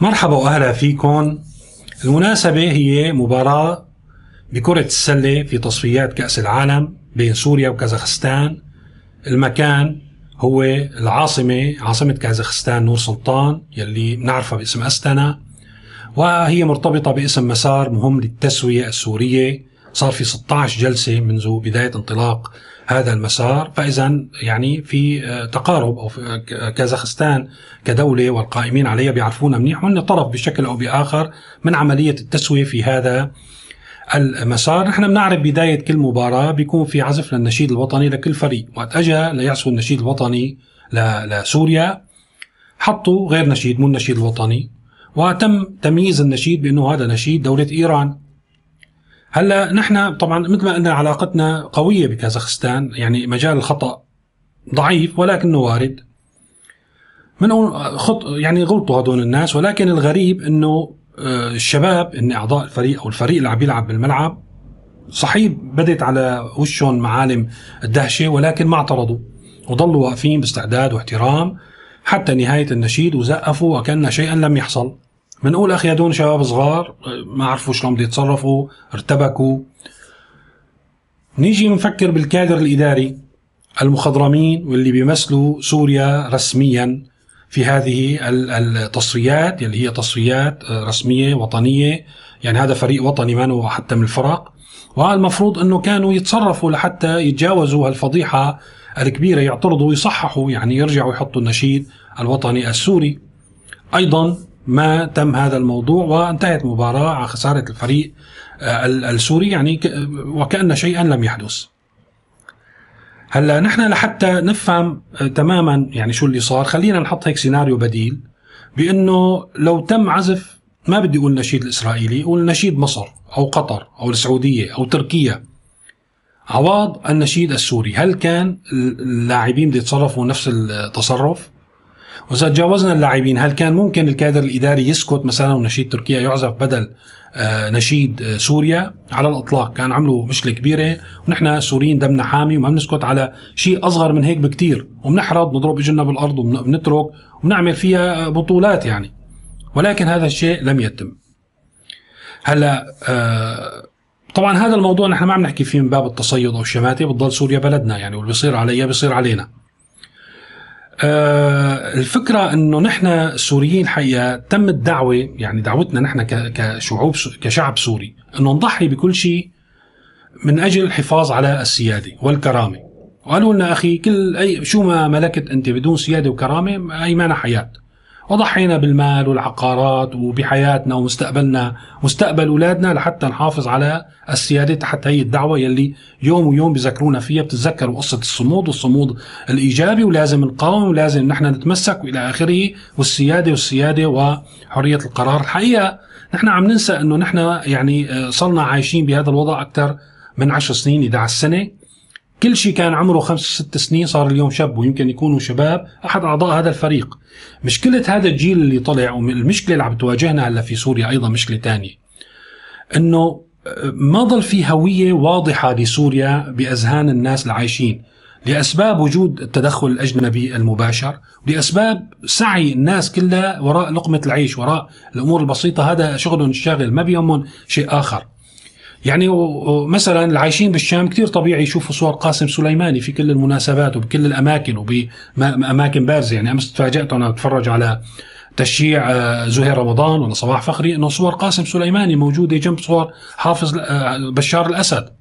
مرحبا وأهلا فيكم. المناسبة هي مباراة بكرة السلة في تصفيات كأس العالم بين سوريا وكازاخستان. المكان هو العاصمة عاصمة كازاخستان نور سلطان يلي بنعرفها باسم أستنا وهي مرتبطة باسم مسار مهم للتسوية السورية. صار في 16 جلسة منذ بداية انطلاق هذا المسار فإذا يعني في آه، تقارب أو في كازاخستان كدولة والقائمين عليها بيعرفونا منيح وأن طرف بشكل أو بآخر من عملية التسوية في هذا المسار. نحن بنعرف بداية كل مباراة بيكون في عزف للنشيد الوطني لكل فريق وقت أجا ليعزفوا النشيد الوطني لسوريا حطوا غير نشيد مو النشيد الوطني وتم تمييز النشيد بأنه هذا نشيد دولة إيران. هلا نحن طبعا مثل ما قلنا علاقتنا قوية بكازاخستان يعني مجال الخطأ ضعيف ولكنه وارد. من خط يعني غلطوا هدول الناس ولكن الغريب إنه آه، الشباب ان أعضاء الفريق أو الفريق اللي عم يلعب بالملعب صحيح بدت على وشهم معالم الدهشة ولكن ما اعترضوا وضلوا واقفين باستعداد واحترام حتى نهاية النشيد وزقفوا وكأن شيئا لم يحصل. بنقول أخي هدول شباب صغار ما عرفوا شلون بده يتصرفوا ارتبكوا. نيجي نفكر بالكادر الإداري المخضرمين واللي بيمثلوا سوريا رسميا في هذه التصريات اللي هي تصريات رسمية وطنية. يعني هذا فريق وطني ما هو حتى من الفرق. والمفروض إنه كانوا يتصرفوا لحتى يتجاوزوا هالفضيحة الكبيرة يعترضوا ويصححوا يعني يرجعوا يحطوا النشيد الوطني السوري. أيضا ما تم هذا الموضوع وانتهت المباراة على خسارة الفريق آه، السوري يعني وكأن شيئا لم يحدث. هلأ نحن لحتى نفهم آه، تماما يعني شو اللي صار. خلينا نحط هيك سيناريو بديل بأنه لو تم عزف ما بدي أقول نشيد الإسرائيلي أقول نشيد مصر أو قطر أو السعودية أو تركيا. عواض النشيد السوري. هل كان اللاعبين بده يتصرفوا نفس التصرف؟ واذا تجاوزنا اللاعبين هل كان ممكن الكادر الإداري يسكت مثلا ونشيد تركيا؟ يعزف بدل آه، نشيد آه، سوريا على الإطلاق. كان عملوا مشكلة كبيرة. ونحن سوريين دمنا حامي وما بنسكت على شيء أصغر من هيك بكتير. وبنحرض نضرب اجرنا بالأرض وبنترك وبنعمل فيها بطولات يعني. ولكن هذا الشيء لم يتم. هلأ آه طبعا هذا الموضوع نحن ما عم نحكي فيه من باب التصيد أو الشماتة بتضل سوريا بلدنا يعني واللي بيصير عليها بيصير علينا. آه، الفكرة إنه نحن السوريين الحقيقة تم الدعوة يعني دعوتنا نحن كشعوب كشعب سوري إنه نضحي بكل شيء من أجل الحفاظ على السيادة والكرامة. وقالوا لنا أخي كل اي شو ما ملكت أنت بدون سيادة وكرامة أي معنى حياة. وضحينا بالمال والعقارات وبحياتنا ومستقبلنا مستقبل أولادنا لحتى نحافظ على السيادة تحت هي الدعوه يلي يوم ويوم بذكرونا فيها بتتذكروا قصة الصمود والصمود الإيجابي ولازم نقاوم ولازم نحن نتمسك وإلى آخره والسيادة والسيادة وحرية القرار. الحقيقة نحن عم ننسى إنه نحن يعني آه، صرنا عايشين بهذا الوضع أكثر من 10 سنين 11 سنه كل شيء كان عمره خمس ست سنين صار اليوم شاب ويمكن يكونوا شباب أحد أعضاء هذا الفريق. مشكله هذا الجيل اللي طلع والمشكلة اللي عم تواجهنا هلا في سوريا أيضا مشكلة ثانية إنه آه، ما ضل في هوية واضحة لسوريا بأذهان الناس العايشين لأسباب وجود التدخل الأجنبي المباشر لأسباب سعي الناس كلها وراء لقمة العيش وراء الأمور البسيطة. هذا شغلهم الشاغل ما بيهمهم شيء آخر. يعني مثلا العايشين بالشام كثير طبيعي يشوفوا صور قاسم سليماني في كل المناسبات وبكل الأماكن وباماكن بارزة. يعني أمس تفاجأت وأنا بتفرج على تشييع آه، زهير رمضان ولا صباح فخري إنه صور قاسم سليماني موجودة جنب صور حافظ آه، بشار الأسد.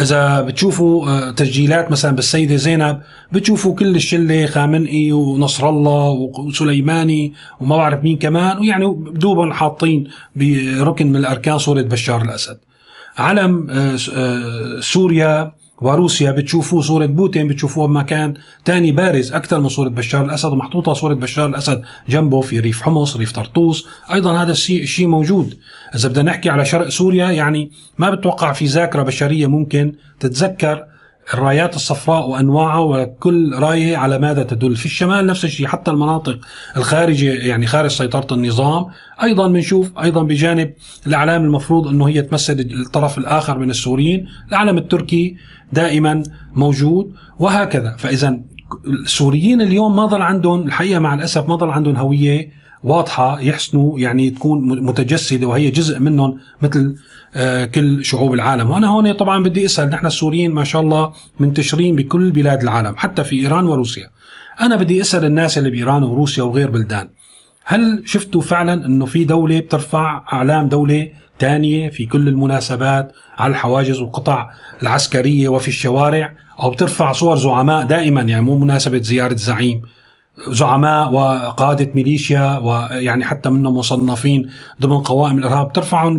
إذا بتشوفوا آه، تسجيلات مثلا بالسيدة زينب بتشوفوا كل الشلة خامنئي ونصر الله وسليماني وما بعرف مين كمان ويعني دوبهم حاطين بركن من الأركان صورة بشار الأسد. علم آه، آه، سوريا وروسيا بتشوفوا صورة بوتين بتشوفوها بمكان تاني بارز أكثر من صورة بشار الأسد ومحطوطة صورة بشار الأسد جنبه في ريف حمص ريف طرطوس. أيضا هذا الشيء موجود. إذا بدنا نحكي على شرق سوريا يعني ما بتوقع في ذاكرة بشرية ممكن تتذكر. الرايات الصفراء وأنواعها وكل رايه على ماذا تدل. في الشمال نفس الشيء حتى المناطق الخارجه يعني خارج سيطرة النظام أيضا بنشوف أيضا بجانب الإعلام المفروض إنه هي تمثل الطرف الآخر من السوريين. الإعلام التركي دائما موجود وهكذا. فاذا السوريين اليوم ما ضل عندهم الحقيقة مع الأسف ما ضل عندهم هوية واضحة يحسنوا يعني تكون متجسدة وهي جزء منهم مثل آه، كل شعوب العالم. وأنا هون طبعا بدي أسأل نحن السوريين ما شاء الله منتشرين بكل بلاد العالم حتى في إيران وروسيا. أنا بدي أسأل الناس اللي بإيران وروسيا وغير بلدان هل شفتوا فعلا إنه في دولة بترفع أعلام دولة ثانية في كل المناسبات على الحواجز والقطع العسكرية وفي الشوارع أو بترفع صور زعماء دائما يعني مو مناسبة زيارة زعيم؟ زعماء وقادة ميليشيا ويعني حتى منهم مصنفين ضمن قوائم الإرهاب. ترفعهم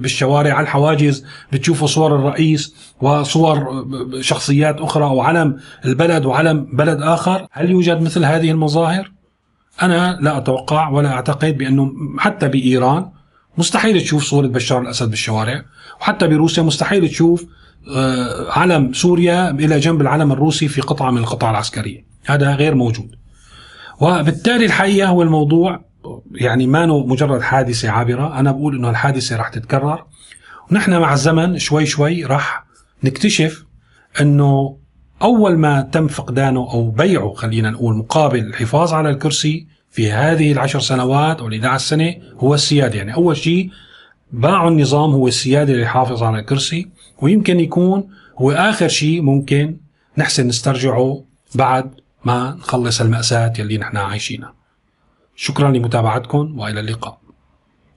بالشوارع على الحواجز بتشوفوا صور الرئيس وصور شخصيات أخرى وعلم البلد وعلم بلد آخر. هل يوجد مثل هذه المظاهر؟ أنا لا أتوقع ولا أعتقد بأنه حتى بإيران مستحيل تشوف صورة بشار الأسد بالشوارع وحتى بروسيا مستحيل تشوف آه، علم سوريا إلى جنب العلم الروسي في قطعة من القطع العسكرية هذا غير موجود. وبالتالي الحقيقة هو الموضوع يعني ما مجرد حادثة عابرة. أنا بقول أنه الحادثة رح تتكرر. ونحن مع الزمن شوي شوي رح نكتشف أنه أول ما تم فقدانه أو بيعه خلينا نقول مقابل الحفاظ على الكرسي في هذه العشر سنوات أو ال سنة هو السيادة. يعني أول شيء باعوا النظام هو السيادة اللي يحافظ على الكرسي. ويمكن يكون هو آخر شيء ممكن نحسن نسترجعه بعد ما نخلص المأساة يلي نحن عايشينها. شكرا لمتابعتكم وإلى اللقاء.